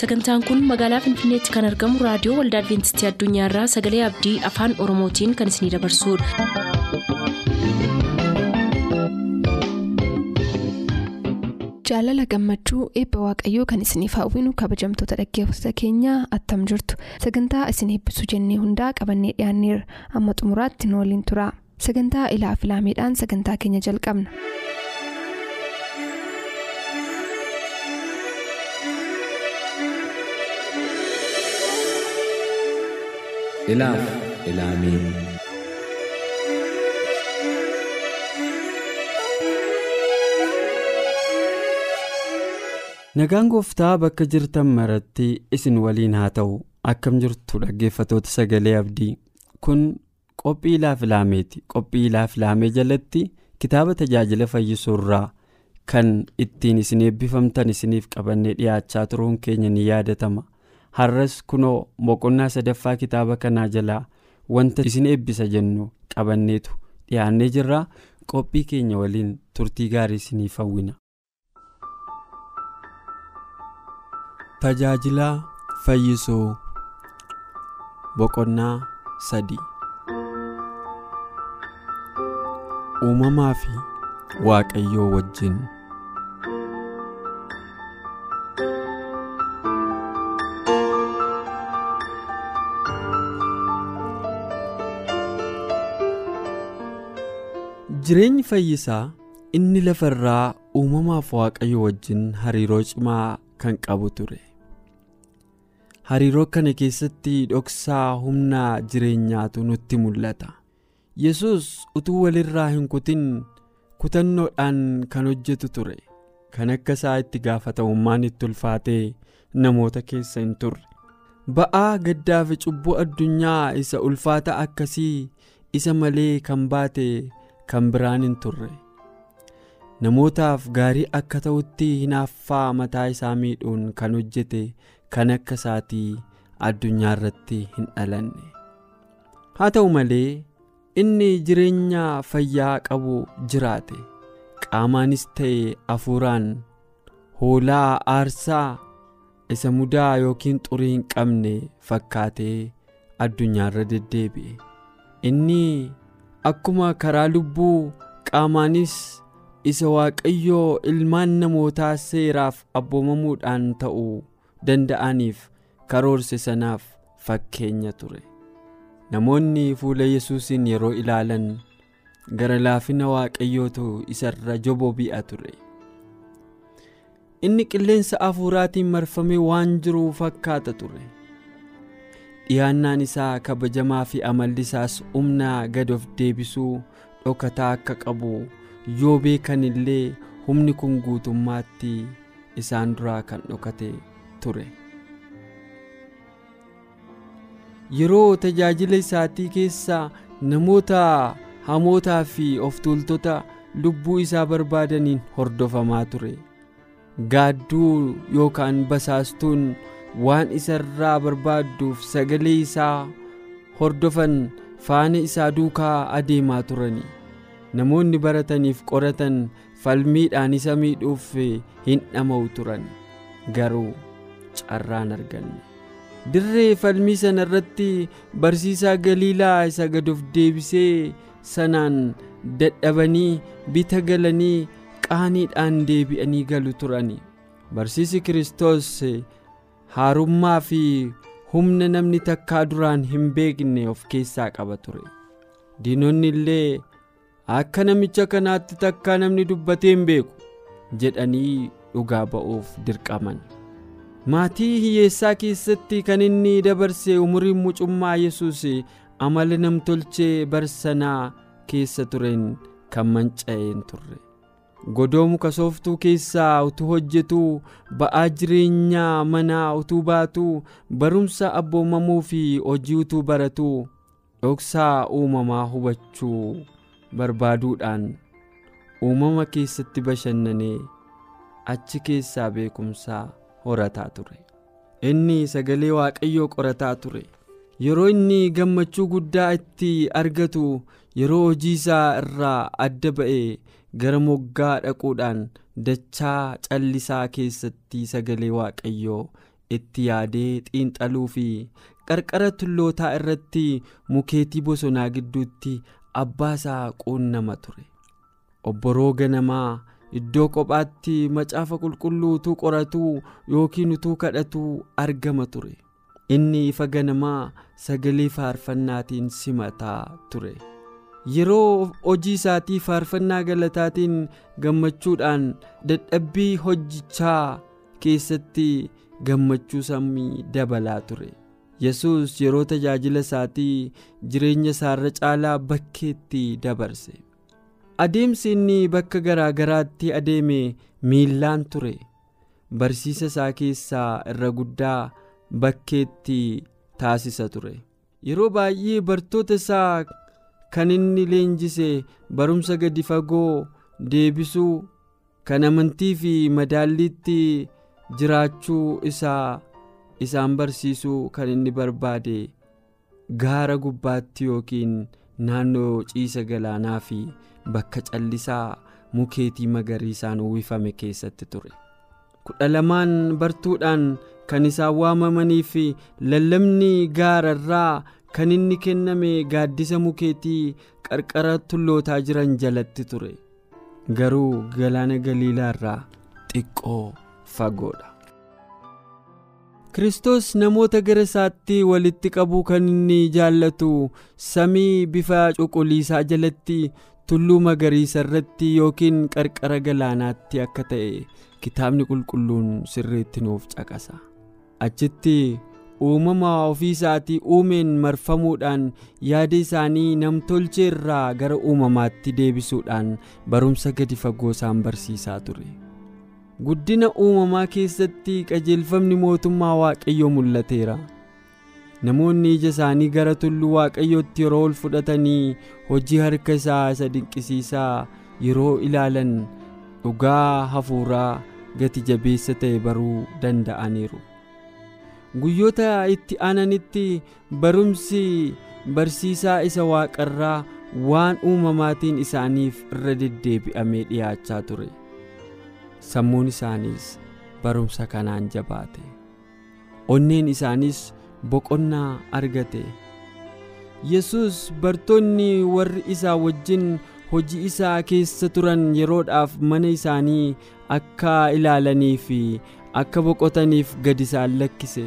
sagantaan kun magaalaa finfinneetti kan argamu raadiyoo waldaa adventistii addunyaarraa sagalee abdii afaan oromootiin kan isinidabarsudha. jaalala gammachuu eebba waaqayyoo kan isiniif hawwinu kabajamtoota dhaggeeffattoota keenyaa attam jirtu sagantaa isin eebbisuu jennee hundaa qabannee dhiyaanneerra amma xumuraatti nu waliin tura sagantaa ilaa filaameedhaan sagantaa keenya jalqabna. Ilaaf ilaamee nagaan gooftaa bakka jirtan maratti isin waliin haa ta'u. Akkam jirtu dhaggeeffatoota sagalee abdii. Kun qophii ilaaf ilaameeti qophii ilaaf ilaamee jalatti kitaaba tajaajila fayyisuu irraa kan ittiin isin eebbifamtan isiniif qabannee dhiyaachaa turuun keenya ni yaadatama. Har'as kunoo boqonnaa sadaffaa kitaaba kanaa jalaa wanta isin eebbisa jennu qabanneetu dhiyaannee jirra qophii keenya waliin turtii gaarii isiniif hawwina. tajaajilaa fayyisuu boqonnaa sadii uumamaa fi waaqayyoo wajjin. Jireenyi fayyisaa inni lafarraa uumamaaf waaqayyo wajjin hariiroo cimaa kan qabu ture. Hariiroo kana keessatti dhoksaa humna jireenyaatu nutti mul'ata. Yesus utuu walirraa hin kutin kutannoodhaan kan hojjetu ture. Kan akka isaa itti gaafatamummaan itti ulfaatee namoota keessa hin turre. Ba'aa gaddaa fi cubbuu addunyaa isa ulfaata akkasii isa malee kan baate. Kan biraan hin turre. Namootaaf gaarii akka ta'utti hinaaffaa mataa isaa miidhuun kan hojjete kan akka isaatii addunyaa irratti hin dhalanne. Haa ta'u malee inni jireenya fayyaa qabu jiraate. Qaamaanis ta'e hafuuraan hoolaa aarsaa isa mudaa yookiin xurii hin qabne fakkaatee addunyaa irra deddeebi'e. Inni. Akkuma karaa lubbuu qaamaanis isa waaqayyoo ilmaan namootaa seeraaf abboomamuudhaan ta'uu danda'aniif karoorse sanaaf fakkeenya ture namoonni fuula yesuusin yeroo ilaalan gara laafina waaqayyootu isarra jobobi'a ture inni qilleensa hafuuraatiin marfamee waan jiru fakkaata ture. Dhiyaannaan isaa kabajamaa fi amalli isaas humna gad of deebisuu dhokataa akka qabu yoo beekan illee humni kun guutummaatti isaan duraa kan dhokate ture. Yeroo tajaajila isaatii keessa namoota hamootaa fi of tuultota lubbuu isaa barbaadaniin hordofamaa ture. Gaadduu yookaan basaastuun waan isa irraa barbaadduuf sagalee isaa hordofan faana isaa duukaa adeemaa turani. Namoonni barataniif qoratan falmiidhaan isa miidhuuf hin dhama'u turan. Garuu carraan arganne. Dirree falmii sana irratti barsiisaa galiilaa isa gad of deebisee sanaan dadhabanii bita galanii qaaniidhaan deebi'anii galu turani. Barsiisi kiristoos haarummaa fi humna namni takkaa duraan hin beekne of keessaa qaba ture diinonni illee akka namicha kanaatti takkaa namni dubbatee hin beeku jedhanii dhugaa ba'uuf dirqaman maatii hiyyeessaa keessatti kan inni dabarse umuriin mucummaa yesus amala namtolchee barsanaa keessa tureen kan manca'een turre. Godoo muka sooftuu keessaa utuu hojjetuu ba'aa jireenyaa manaa utuu baatuu barumsa abboomamuu fi hojii utuu baratuu dhoksaa uumamaa hubachuu barbaaduudhaan uumama keessatti bashannanee achi keessaa beekumsaa horataa ture. Inni sagalee waaqayyoo qorataa ture. Yeroo inni gammachuu guddaa itti argatu yeroo hojii isaa irraa adda ba'ee gara moggaa dhaquudhaan dachaa callisaa keessatti sagalee waaqayyoo itti yaadee xiinxaluu fi qarqara tullootaa irratti mukeetii bosonaa gidduutti abbaa isaa quunnama ture. Obboroo ganamaa iddoo kophaatti macaafa qulqulluu utuu qoratuu yookiin utuu kadhatuu argama ture. Inni ifa ganamaa sagalee faarfannaatiin simataa ture yeroo hojii isaatii faarfannaa galataatiin gammachuudhaan dadhabbii hojjichaa keessatti gammachuu sammii dabalaa ture. Yesus yeroo tajaajila isaatii jireenya isaarra caalaa bakkeetti dabarse. Adeemsi inni bakka garaa garaatti adeeme miillaan ture. Barsiisa isaa keessaa irra guddaa bakkeetti taasisa ture. Yeroo baay'ee bartoota isaa kan inni leenjise barumsa gadi fagoo deebisuu kan amantii fi madaalliitti jiraachuu isaa isaan barsiisuu kan inni barbaade gaara gubbaatti yookiin naannoo ciisa galaanaa fi bakka callisaa mukeetii magariisaan uwwifame keessatti ture. Kudha lamaan bartuudhaan kan isaan waamamanii fi lallabni gaararraa kan inni kenname gaaddisa mukeetii qarqara tullootaa jiran jalatti ture garuu galaana galiilaa irraa xiqqoo fagoodha. Kiristoos namoota gara isaatti walitti qabuu kan inni jaallatu samii bifa cuquliisaa jalatti tulluu magariisa irratti yookiin qarqara galaanaatti akka ta'e kitaabni qulqulluun sirriitti nuuf caqasa achitti uumama ofii isaatii uumeen marfamuudhaan yaada isaanii namtolchee irraa gara uumamaatti deebisuudhaan barumsa gadi fagoo isaan barsiisaa ture. guddina uumamaa keessatti qajeelfamni mootummaa waaqayyoo mul'ateera namoonni ija isaanii gara tulluu waaqayyootti yeroo ol fudhatanii hojii harka isaa isa dinqisiisaa yeroo ilaalan dhugaa hafuuraa gati jabeessa ta'e baruu danda'aniiru guyyoota itti aananitti barumsi barsiisaa isa waaqarraa waan uumamaatiin isaaniif irra deddeebi'amee dhiyaachaa ture. sammuun isaaniis barumsa kanaan jabaate. Onneen isaaniis boqonnaa argate. Yesus bartoonni warri isaa wajjin hojii isaa keessa turan yeroodhaaf mana isaanii akka ilaalanii fi akka boqotaniif gad isaan lakkise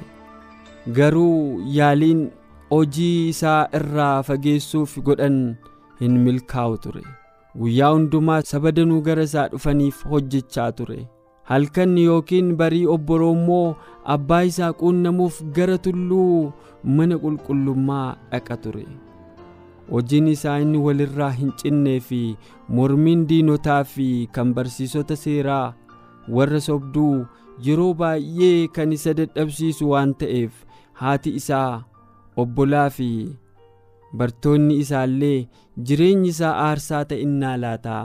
garuu yaaliin hojii isaa irraa fageessuuf godhan hin milkaa'u ture. guyyaa hundumaa saba danuu gara isaa dhufaniif hojjechaa ture halkan yookiin barii obboroo immoo abbaa isaa quunnamuuf gara tulluu mana qulqullummaa dhaqa ture hojiin isaa inni walirraa hin cinnee fi mormiin diinotaa fi kan barsiisota seeraa warra sobduu yeroo baay'ee kan isa dadhabsiisu waan ta'eef haati isaa obbolaa fi bartoonni isaallee jireenyi isaa aarsaa ta'innaa laataa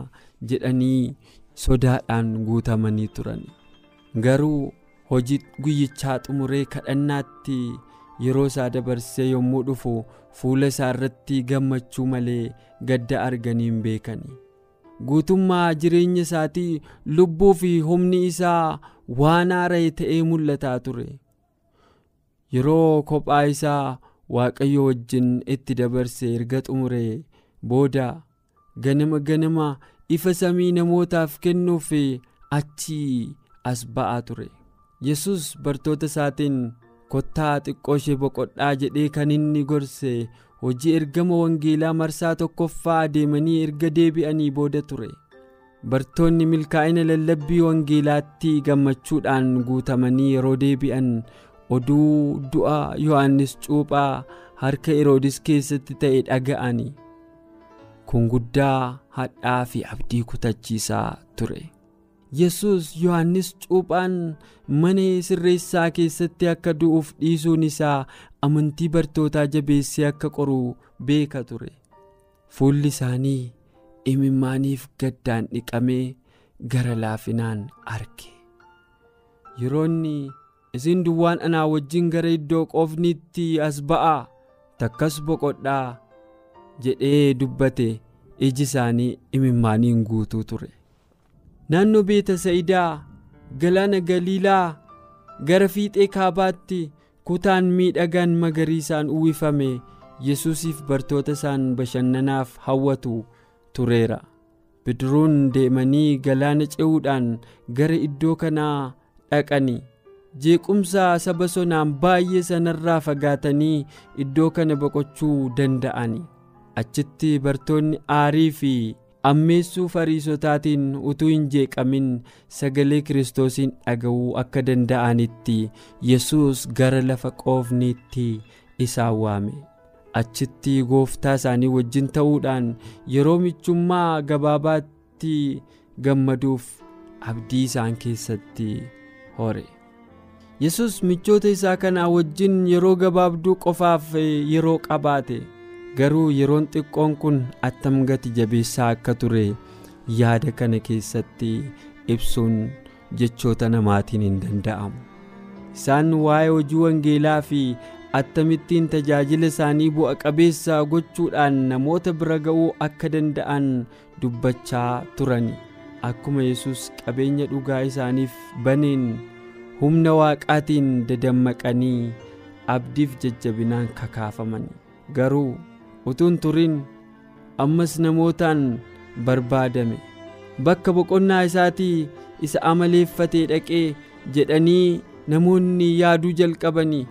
jedhanii sodaadhaan guutamanii turan. Garuu hojii guyyichaa xumuree kadhannaatti yeroo isaa dabarsee yommuu dhufu fuula isaa irratti gammachuu malee gadda arganii hin beekani. Guutummaa jireenya isaatii lubbuu fi humni isaa waan haara'e ta'ee mul'ataa ture yeroo kophaa isaa waaqayyo wajjin itti dabarse erga xumuree booda ganama ganama ifa samii namootaaf kennuuf achii as ba'aa ture. Yesus bartoota isaatiin kottaa xiqqoo ishee boqodhaa jedhee kan inni gorse hojii ergama wangeelaa marsaa tokkoffaa adeemanii erga deebi'anii booda ture. Bartoonni milkaa'ina lallabbii wangeelaatti gammachuudhaan guutamanii yeroo deebi'an oduu du'a yohannis cuuphaa harka heroodis keessatti ta'e dhaga'ani. Kun guddaa hadhaa fi abdii kutachiisaa ture. Yesus yohannis cuuphaan mana sirreessaa keessatti akka du'uuf dhiisuun isaa amantii bartootaa jabeessee akka qoru beeka ture. Fuulli isaanii imimmaaniif gaddaan dhiqamee gara laafinaan arge. Yeroonni isin duwwaan anaa wajjin gara iddoo qofniitti as ba'aa takkas boqodhaa jedhee dubbate. Iji isaanii imimmaaniin guutuu ture. Naannoo beeta sa'idaa galaana galiilaa gara fiixee kaabaatti kutaan miidhagaan magariisaan uwwifame yesuusiif bartoota isaan bashannanaaf hawwatu tureera. Bidiruun deemanii galaana ce'uudhaan gara iddoo kanaa dhaqani jeequmsa saba sonaan baay'ee sanarraa fagaatanii iddoo kana boqochuu danda'ani. Achitti bartoonni aarii fi ammeessuu fariisotaatiin utuu hin jeeqamin sagalee kiristoosiin dhaga'uu akka danda'anitti yesus gara lafa qoofniitti isaan waame. Achitti gooftaa isaanii wajjin ta'uudhaan yeroo michummaa gabaabaatti gammaduuf abdii isaan keessatti hore yesus michoota isaa kanaa wajjin yeroo gabaabduu qofaaf yeroo qabaate garuu yeroon xiqqoon kun attam gati jabeessaa akka ture yaada kana keessatti ibsuun jechoota namaatiin hin danda'amu. Isaan waa'ee hojii wangeelaa fi attamittiin tajaajila isaanii bu'a qabeessa gochuudhaan namoota bira ga'uu akka danda'an dubbachaa turani. Akkuma yesus qabeenya dhugaa isaaniif baneen humna waaqaatiin dadammaqanii abdiif jajjabinaan kakaafaman garuu utuun turin ammas namootaan barbaadame. Bakka boqonnaa isaatii isa amaleeffatee dhaqee jedhanii namoonni yaaduu jalqabanii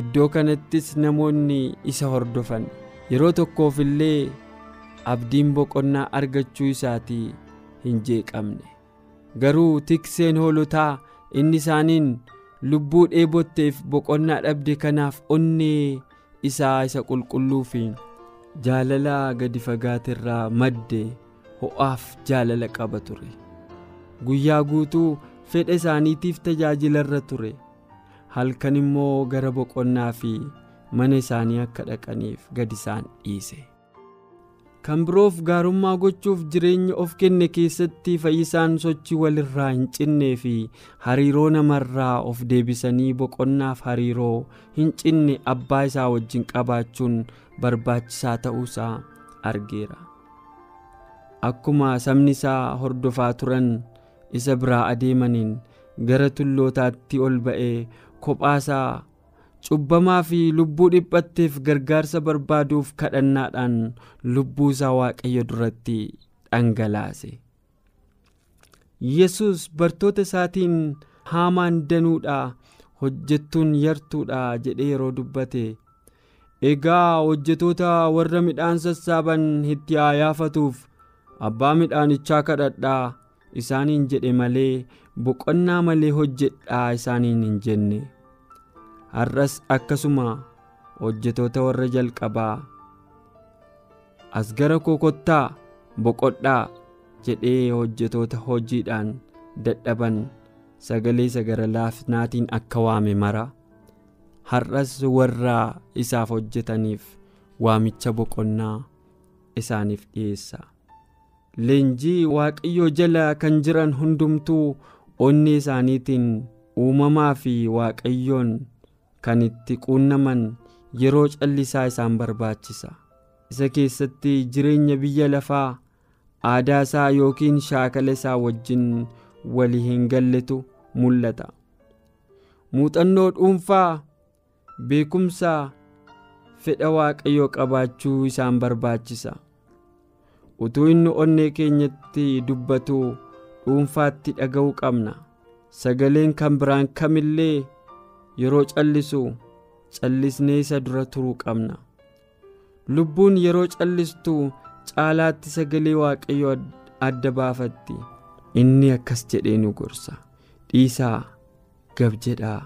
iddoo kanattis namoonni isa hordofan. Yeroo tokkoof illee abdiin boqonnaa argachuu isaatii hin jeeqamne. Garuu tikseen hoolotaa inni isaaniin lubbuu dheebotteef boqonnaa dhabde kanaaf onnee isaa isa qulqulluu fi jaalala gadi fagaaterraa madde ho'aaf jaalala qaba ture. Guyyaa guutuu fedha isaaniitiif tajaajilarra ture. Halkan immoo gara boqonnaa fi mana isaanii akka dhaqaniif gad isaan dhiise kan biroof gaarummaa gochuuf jireenya of kenne keessatti fayyisaan sochii walirraa hin cinnee fi hariiroo namarraa of deebisanii boqonnaaf hariiroo hin cinne abbaa isaa wajjin qabaachuun barbaachisaa ta'uusaa argeera. Akkuma sabni isaa hordofaa turan isa biraa adeemaniin gara tullootaatti ol ba'ee kophaasaa cubbamaa fi lubbuu dhiphatteef gargaarsa barbaaduuf kadhannaadhaan lubbuu isaa waaqayyo duratti dhangalaase. Yesus bartoota isaatiin haamaan danuudha hojjettuun yartuudha jedhee yeroo dubbate. Egaa hojjetoota warra midhaan sassaaban itti yaafatuuf abbaa midhaanichaa kadhadhaa isaaniin jedhe malee boqonnaa malee hojjedhaa isaaniin hin jenne har'as akkasuma hojjetoota warra jalqabaa. As gara koo kottaa boqodhaa jedhee hojjetoota hojiidhaan dadhaban sagalee isa gara laafinaatiin akka waame mara. Har'as warra isaaf hojjetaniif waamicha boqonnaa isaaniif dhiyeessa. Leenjii waaqayyoo jala kan jiran hundumtuu onnee isaaniitiin uumamaa fi waaqayyoon kan itti quunnaman yeroo callisaa isaan barbaachisa. Isa keessatti jireenya biyya lafaa aadaa isaa yookiin shaakala isaa wajjin walii hin galletu mul'ata. Muuxannoo dhuunfaa beekumsa fedha waaqayyoo qabaachuu isaan barbaachisa. Utuu inni onnee keenyatti dubbatu dhuunfaatti dhaga'uu qabna. Sagaleen kan biraan kamillee yeroo callisu callisnee isa dura turuu qabna lubbuun yeroo callistu caalaatti sagalee waaqayyoo adda baafatti inni akkas jedhee nu gorsa dhiisaa gab jedhaa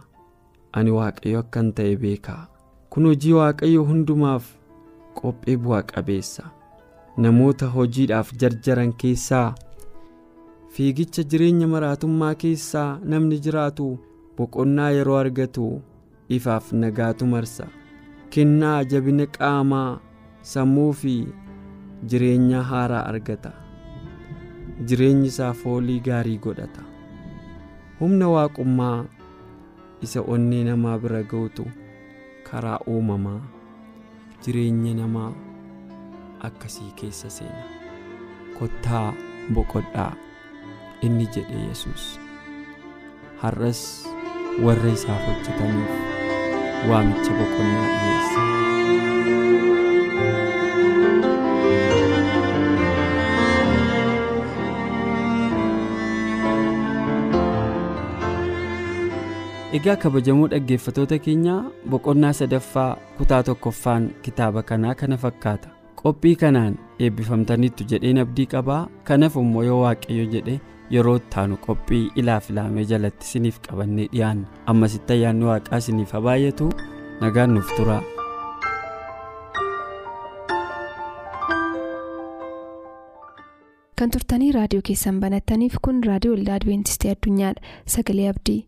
ani waaqayyo akkan ta'e beekaa kun hojii waaqayyo hundumaaf qophee bu'aa qabeessa namoota hojiidhaaf jarjaran keessaa fiigicha jireenya maraatummaa keessaa namni jiraatu boqonnaa yeroo argatu ifaaf nagaatu marsa. Kennaa jabina qaamaa sammuu fi jireenya haaraa argata. Jireenyi isaa foolii gaarii godhata. Humna waaqummaa isa onnee namaa bira ga'utu karaa uumamaa jireenya namaa akkasii keessa seena. Kottaa boqodhaa. Inni jedhe yesus har'as warra isaaf hojjetaniif waamicha boqonnaa dhiyeesse. Egaa kabajamoo dhaggeeffatoota keenyaa boqonnaa sadaffaa kutaa tokkoffaan kitaaba kanaa kana fakkaata. Qophii kanaan eebbifamtaniittu jedheen abdii qabaa kanaaf immoo yoo waaqayyo jedhe yeroo ittaanu qophii ilaaf ilaamee jalatti isiniif qabannee dhiyaanna ammasitti ayyaanni waaqaa isiniif haa baay'atu nagaan nuuf tura. kan turtanii raadiyoo keessan banattaniif kun raadiyoo waldaa adibeentistii addunyaadha sagalee abdii.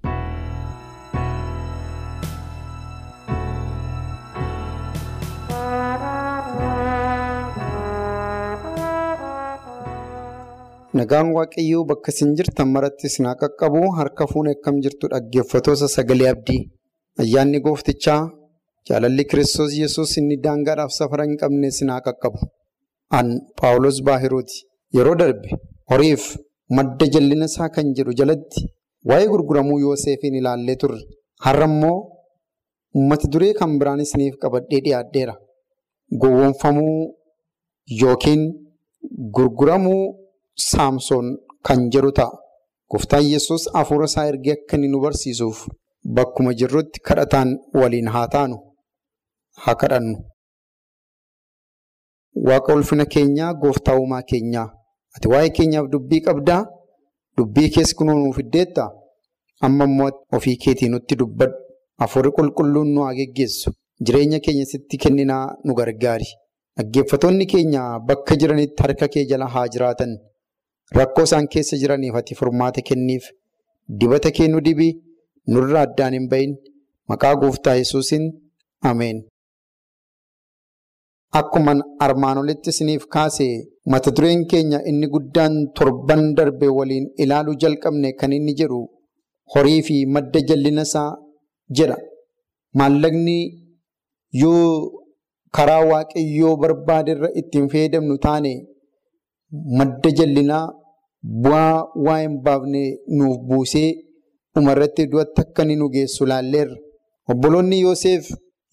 Nagaan waaqayyoo bakka isin jirtan maratti isin haa qaqqabu harka fuunee akkam jirtu dhaggeeffatoota sagalee abdii ayyaanni gooftichaa jaalalli kiristoos yesus inni daangaadhaaf safara hin isin haa qaqqabu. An Paawulos Baahirooti yeroo darbe horiif madda jallina isaa kan jedhu jalatti waa'ee gurguramuu Yoosefiin ilaallee turre har'a immoo mata duree kan biraan isiniif qabadhee dhiyaadheera. Gowwoomfamuu yookiin gurguramuu. Saamsoon kan jedhu ta'a. Gooftaan Yesuus hafuura isaa ergee akka inni nu barsiisuuf bakkuma jirrutti kadhataan waliin haa taanu. Haa kadhannu. Waaqa ulfina keenyaa gooftaa uumaa keenyaa. Ati waa'ee keenyaaf dubbii qabdaa? Dubbii keessa kunuu nuuf iddeettaa? Amma immoo ofii keetii nutti dubbadhu. Hafuurri qulqulluun nu haa geggeessu. Jireenya keenya sitti kenninaa nu gargaari. Dhaggeeffatoonni keenya bakka jiranitti harka kee jala haa jiraatan. Rakkoo isaan keessa jiraniif ati furmaata kenniif dibata kee nu dibi nurraa addaan hin bahin maqaa gooftaa yesuusin ameen. Akkuma armaan olitti isiniif kaase mata dureen keenya inni guddaan torban darbe waliin ilaaluu jalqabne kan inni jedhu horii fi madda jallina isaa jedha. Maallaqni yoo karaa waaqayyoo barbaaderra ittiin fayyadamnu taane. Madda jallinaa bu'aa waa hin baafne nuuf buusee dhumarratti du'atti akka inni nu geessu laalleerra. Obboloonni Yoosef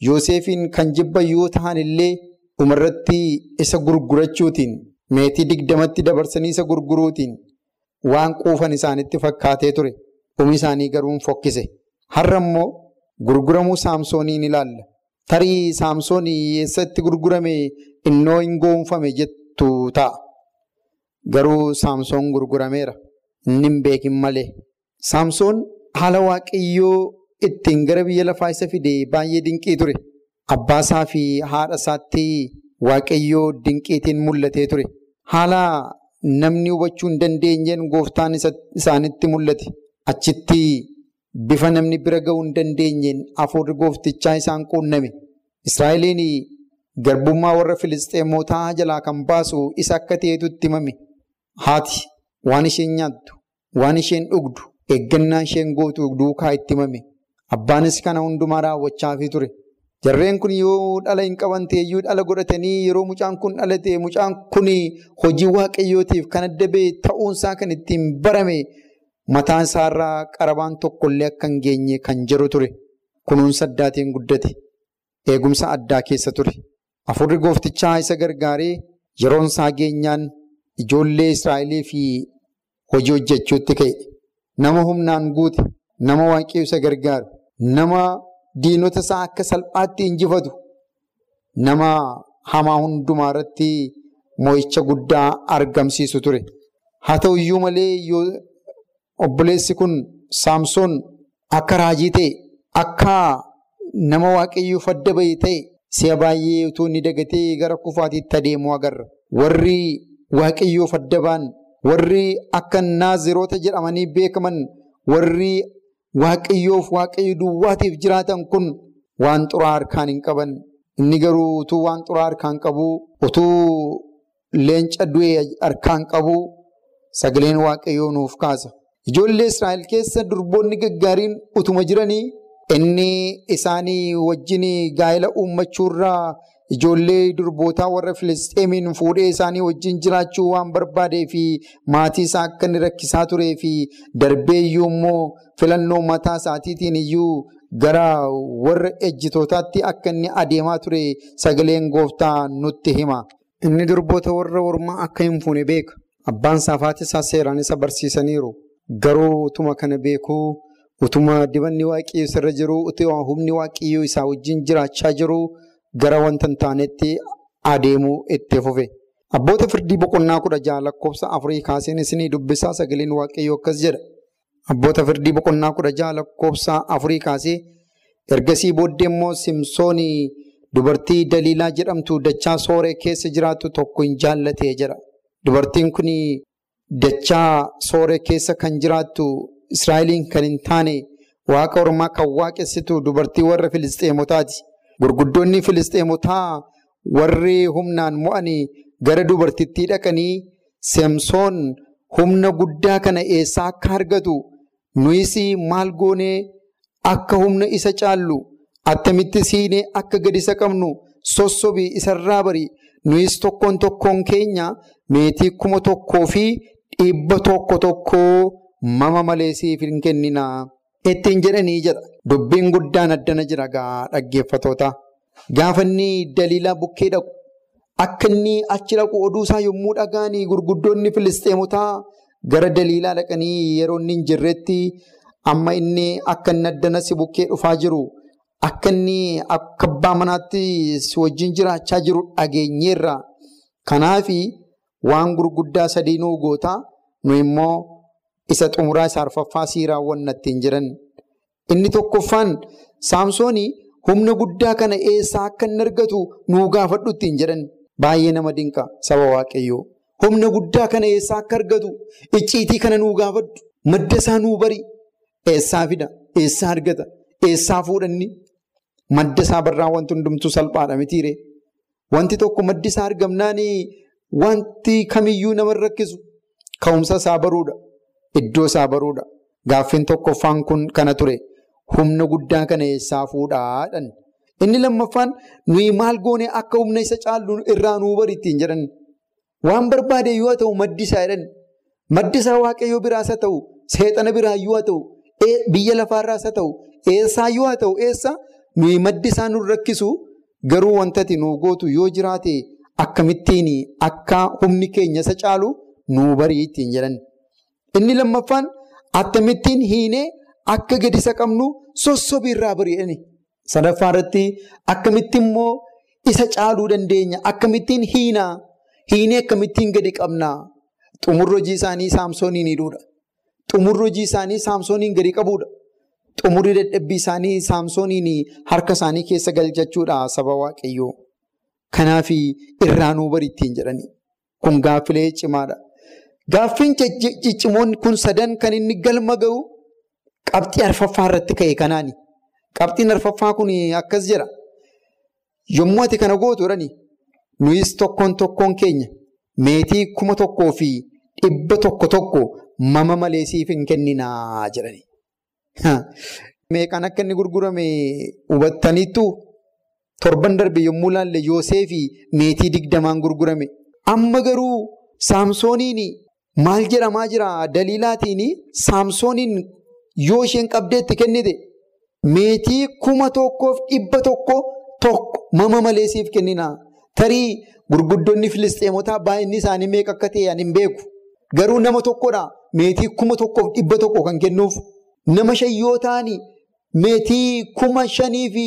Yoosefiin kan jibban yoo ta'an illee dhumarratti isa gurgurachuutiin meetii digdamatti dabarsanii isa gurguruutiin waan quufan isaanitti fakkaatee ture. Dhumi isaanii garuu fokkise. Har'a immoo gurguramuu saamsooniin ilaalla. Tarii saamsoonii eessatti gurgurame innoo hin goonfame jettu ta'a. Garuu saamsoon gurgurameera. Inni hin beekin malee. Saamsoon haala waaqayyoo ittiin gara biyya lafaa isa fide baay'ee dinqii ture. Abbaasaa fi haadha isaatti waaqayyoo dinqiitiin mul'atee ture. Haala namni hubachuu hin dandeenyeen gooftaan isaanitti mul'ate. Achitti bifa namni bira ga'uu hin dandeenyeen hafuurri gooftichaa isaan quunname. Israa'eliin garbummaa warra Filisxeemotaa jalaa kan baasu isa akka ta'etu itti himame. Haati waan isheen nyaattu, waan isheen dhugdu, eeggannaa isheen gootu duukaa itti himame. Abbaanis kana hundumaa raawwachaafii ture. Jarreen kun yoo dhala hin qaban ta'eyyuu dhala godhatanii yeroo mucaan kun dhalate mucaan kun hojii waaqayyootiif kan adda ba'e ta'uunsaa kan ittiin barame mataan isaarraa qarabaan tokkollee akka hin geenye kan jiru ture. Kunuunsa addaatiin guddate. Eegumsa addaa keessa ture. Afurri gooftichaa isa gargaaree yeroon isaa geenyaan ijoollee Israa'elii fi hojii hojjechuutti ka'e. Nama humnaan guute, nama waaqayyo isa gargaaru, nama diinota isaa akka salphaatti injifatu, nama hamaa hundumaa irratti mo'icha guddaa argamsiisu ture. Haa ta'u iyyuu malee obboleessi kun Saamsoon akka raajii ta'e, akka nama waaqayyoof adda ba'e ta'e si'a baay'ee utuu inni dagatee gara kufaatiitti adeemuu agarra. Warri waaqayyoof adda ba'an, warri akka naaziroota jedhamanii beekaman, warri waaqayyoof waaqayyo duwwaatiif jiraatan kun waan xuraa harkaan hin qaban. Inni garuu utuu waan xuraa harkaan qabu, utuu leenca du'e harkaan qabu, sagaleen waaqayyoo nuuf kaasa. Ijoollee Israa'el keessa durboonni gaggaariin utuma jiranii inni isaanii wajjin gaa'ela uummachuurraa ijoollee durbootaa warra Filisxeemiin fuudhee isaanii wajjin jiraachuu waan barbaadee fi maatii isaa akka inni rakkisaa turee fi darbee iyyuu immoo filannoo mataa isaatiitiin iyyuu gara warra ejjitootaatti akka inni adeemaa ture sagaleen gooftaa nutti hima. Inni durboota warra ormaa akka hin fuune beeka. Abbaan saafaati isaa seeraan isa barsiisaniiru. Garuu utuma kana beekuu utuma dibanni waaqayyoo isarra jiru utuma humni waaqayyoo isaa wajjin jiraachaa jiru gara wanta hin taanetti adeemuu itti fufe. Abboota firdii boqonnaa kudha jaha lakkoofsa afurii kaaseen isinii dubbisaa sagaleen waaqayyoo akkas jedha. Abboota firdii boqonnaa kudha jaha lakkoofsa afurii kaasee ergasii booddee immoo Simsoonii dubartii Daliilaa jedhamtu dachaa sooree keessa jiraattu tokko hin jaallatee jira. Dubartiin kun dachaa sooree keessa kan jiraattu Israa'eliin kan hin taane waaqa ormaa kan waaqessitu dubartii warra Filisxeemotaati. Gurguddoonni Filisxeemotaa warri humnaan mo'anii gara dubartittii dhaqanii Simsoon humna guddaa kana eessaa akka argatu nuyis maal goonee akka humna isa caallu attamitti siinee akka gad isa qabnu sossobii isarraa bari nuyis tokkoon tokkoon keenya meetii kuma tokkoo fi dhibba tokko tokkoo mama malee siif hin kennina. Ittiin jedhanii jedha. Dubbiin guddaan addana jira gaa dhaggeeffatoota. Gaafa inni daliilaa bukkee dhaqu akka inni achi dhaqu oduu isaa yommuu dhagaanii gurguddoonni Filisxeemotaa gara daliilaa dhaqanii yeroo inni hin jirretti amma inni akka inni addana si bukkee dhufaa jiru akka inni akka abbaa manaatti si wajjin jiraachaa jiru dhageenyeerra. Kanaafi waan gurguddaa sadii nuu gootaa nu immoo isa xumuraa isa arfaffaa sii raawwanna ittiin jiran. Inni tokkoffaan saamsoonii humna guddaa kana eessaa akka inni argatu nuu gaafadhu ittiin jedhan. Baay'ee nama dinqa saba waaqayyoo. Humna guddaa kana eessaa akka argatu icciitii kana nuu gaafadhu. Madda isaa nuu bari. Eessaa fida? Eessaa argata? Eessaa fuudhanni? Madda isaa barraa wanti hundumtuu salphaadha mitiire. Wanti tokko maddi isaa argamnaan wanti kamiyyuu nama rakkisu ka'umsa isaa baruudha. Iddoo isaa baruudha. Gaaffiin tokkoffaan kun kana ture. Humna guddaa kana eessaa fuudhaadhan. Inni lammaffaan nuyi maal goone akka humna isa caallu irraa nuu bari ittiin jedhan. Waan barbaade yoo ta'u maddi isaa jedhan. Maddi isaa waaqayyoo biraas haa ta'u, seexana biraa yoo ta'u, biyya lafaarraas haa ta'u, eessaa yoo haa ta'u, eessa nuyi maddi isaa nu rakkisu garuu wantati nuu gootu yoo jiraate akkamittiin akka humni keenya isa caalu nuu barii ittiin jedhan. Inni lammaffaan akkamittiin hiinee akka gadi isa qabnu sossobii irraa bari'ani. Sadaffaa irratti akkamitti immoo isa caaluu dandeenya? Akkamittiin hiinaa? Hiinee akkamittiin gadi qabnaa? Xumurri hojii isaanii saamsooniin hidhuudha. Xumurri hojii isaanii saamsooniin gadi qabuudha. Xumurri dadhabbii isaanii saamsooniin harka isaanii keessa galchachuudha saba waaqayyoo. Kanaaf irraa nuu bari ittiin jedhani. Kun gaaffilee cimaadha. Gaaffiin ciccimoonni kun sadan kan inni galma ga'u qabxii arfaffaa irratti ka'e kanaani. Qabxiin arfaffaa kun akkas jira. Yommuu ati kana gootu jedhani nuyis tokkoon tokkoon keenya meetii kuma tokkoo fi dhibba tokko tokko mama malee siif hin kenninaa jedhani. Meeqaan akka inni gurgurame hubattaniittu torban darbe yommuu laalle Yooseefi meetii digdamaan gurgurame. Amma garuu saamsooniin maal jedhamaa jira daliilaatiin saamsooniin yoo isheen qabdeetti kennite meetii kuma tokkoof dhibba tokko tokko mama malee siif kennina. Tarii gurguddoonni Filisxeemotaa baay'inni isaanii meeqa akka ta'e ani hin beeku. Garuu nama tokkodha meetii kuma tokkoof dhibba tokko kan kennuuf. Nama shan yoo ta'ani meetii kuma shanii fi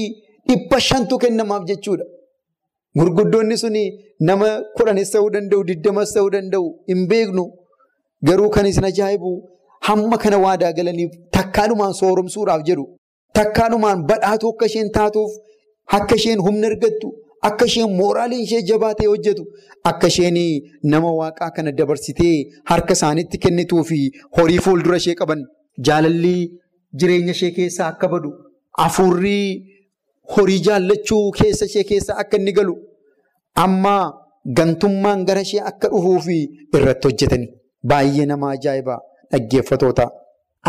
dhibba shantu kennamaaf jechuudha. Gurguddoonni suni nama kudhanis ta'uu danda'u, digdamas ta'uu danda'u hin beeknu. Garuu kan isin ajaa'ibu hamma kana waadaa galaniif takkaanumaan sooromsuudhaaf jedhu. Takkaanumaan badhaatu akka isheen taatuuf akka isheen humna argattu akka isheen mooraaliin ishee jabaatee hojjetu akka isheen nama waaqaa kana dabarsitee harka isaaniitti kennituu fi horii fuuldura ishee qaban jaalalli jireenya ishee keessaa akka badu hafuurri horii jaallachuu keessa ishee keessa akka inni galu amma gantummaan gara ishee akka dhufuu fi irratti hojjetani. Baay'ee nama ajaa'iba dhaggeeffatoota.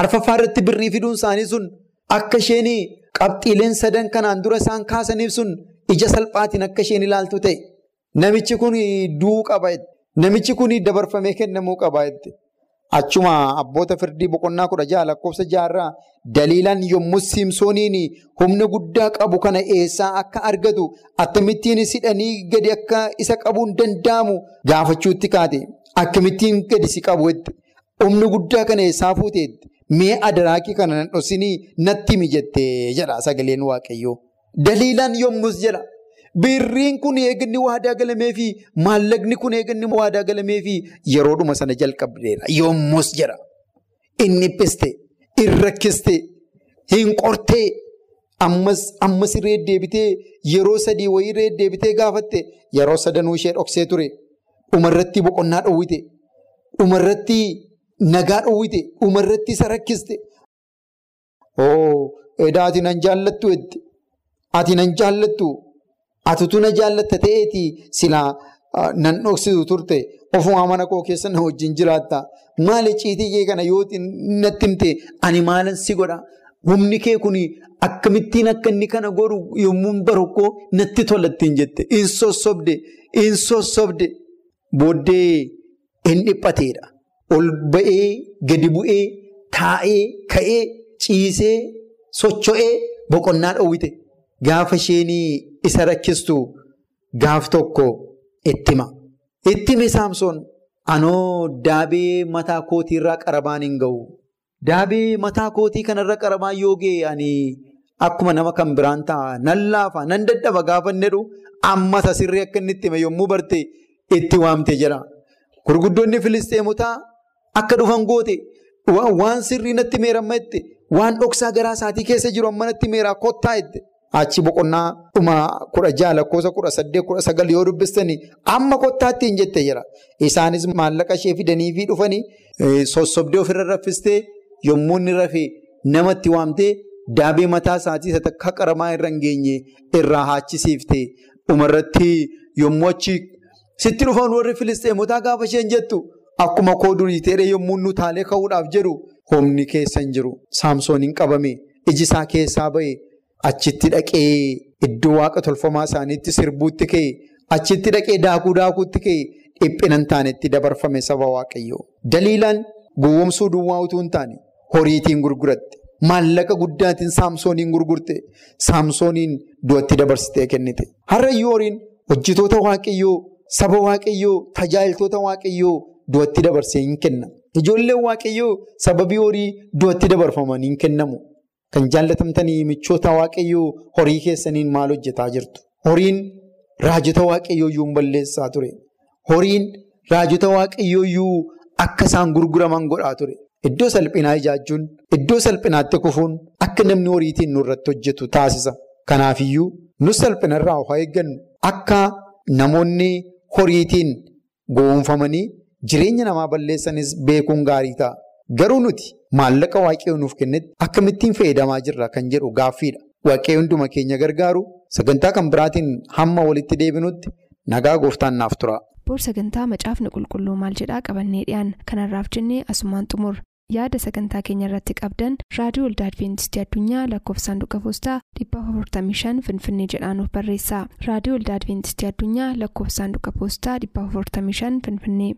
Arfaffaa irratti birrii fiduun isaanii sun akka isheen qabxiileen sadan kanaan dura isaan kaasaniif sun ija salphaatiin akka isheen ilaaltu ta'e. Namichi kun du'uu qaba namichi kun dabarfamee kennamuu qaba achuma abboota firdii boqonnaa kudha jaha lakkoofsa jaharraa daliilaan yommuu simsooniin humna guddaa qabu kana eessaa akka argatu akkamittiin sidhanii gadi akka isa qabuun danda'amu gaafachuutti kaate. Akkamittiin gadi si qabu humna guddaa kana eessaa fuuteetti. Mee adaraakii kana nan dhosinii natti mijattee jedha sagaleen waaqayyoo. Daliilaan yommus jedha. Birriin kun eeganni waadaa galamee fi maallaqni kun eeganni waadaa galamee fi yeroodhuma sana jalqabdeera. Yommus jedha. Inni dhiphiste, hin rakkiste, hin qortee, ammas ammas irree deebitee yeroo sadii wayii irree deebitee gaafatte yeroo sadanuu ishee dhoksee ture. Dhumarratti boqonnaa dhowwite. Dhumarratti. Nagaa dhowwite dhumarratti isa rakkiste. Edaa ati nan jaallattu jetti. Ati nan jaallattu. Atitu na jaallatta ta'eeti silaa nan dhoksitu turte. Ofumaa mana koo keessa na wajjin jiraatta. Maali ciitii kee kana yoo natti himte ani maalan si godha? Humni kee kun akkamittiin akka inni kana godhu yommuu barokkoo natti tolattiin jette. In sossobde, in sossobde. Booddee hin dhiphateedha. Ol ba'ee gadi bu'ee taa'ee ka'ee ciisee socho'ee boqonnaa dhowwite gaafa isheen isa rakkistu gaaf tokko ittima. Ittime saamsoon anoo daabee mataa kootiirraa qarabaan hin ga'u. Daabee mataa kootii kanarra qarabaan yoo ga'e ani akkuma nama kan biraan ta'a nan laafa nan dadhaba gaafa inni jedhu ammas asirree akka inni ittime yommuu barte itti waamte jedha. Gurguddoonni Filisteemotaa. Akka dhufan goote waan sirrii natti meeramma jette waan dhoksaa garaa isaatii keessa jiru amma natti meeraa kottaa jette. Achi boqonnaa dhuma kudha jaha lakkoofsa kudha saddeet kudha sagal yoo dubbistanii amma kottaatti hin jette jira. Isaanis maallaqa ishee fidanii fi dhufanii sossobdee ofirra raffistee yommuu inni rafee namatti waamtee daabee mataa isaatii isa takka qaramaa irra hin geenye irraa haachisiiftee dhumarratti yommuu achi sitti dhufan warri Filisteemotaa gaafa isheen jettu. Akkuma koo durii ta'ee yommuu nu taalee ka'uudhaaf jedhu humni keessa hin jiru. Saamsoon hin qabame iji isaa keessaa ba'e achitti dhaqee iddoo waaqa tolfamaa isaaniitti sirbuutti ka'e achitti dhaqee daakuu daakuutti ka'e dhiphina hin taanetti dabarfame saba waaqayyoo. Daliilaan gowwoomsuu duwwaa utuu hin taane horiitiin gurguratte maallaqa guddaatiin saamsooniin gurgurte saamsooniin du'atti dabarsitee kennite. Har'ayyuu horiin hojjetoota waaqayyoo saba waaqayyoo tajaajiltoota waaqayyoo. Du'atti dabarsee hin kenna. Ijoolleen waaqayyoo sababii horii du'atti dabarfaman hin kennamu. Kan jaallatamtanii michoota waaqayyoo horii keessaniin maal hojjetaa jirtu? Horiin raajota waaqayyoo iyyuu balleessaa ture. Horiin raajota waaqayyoo iyyuu akka isaan gurguraman godhaa ture. Iddoo salphinaa ijaajuun, iddoo salphinaatti kufuun akka namni horiitiin nurratti hojjetu taasisa. Kanaafiyyuu nus salphinarraa haa eeggannu. Akka namoonni horiitiin gowwoomfamanii. Jireenya namaa balleessanis beekuun gaarii ta'a. Garuu nuti maallaqa waaqayyoo nuuf kennetti akkamittiin fayyadamaa jirra kan jedhu gaaffiidha. Waaqayyo hunduma keenya gargaaru sagantaa kan biraatiin hamma walitti deebinutti nagaa gooftaan naaf tura. Boor sagantaa macaafni qulqulluu maal jedhaa qabannee dhiyaan kanarraaf jennee asumaan xumur yaada sagantaa keenya irratti qabdan raadiyoo waldaa adventistii addunyaa lakkoofsa saanduqa poostaa 455 finfinnee jedhaanuf barreessa raadiyoo waldaa adventistii addunyaa lakkoofsa saanduqa poostaa 455 finfinnee.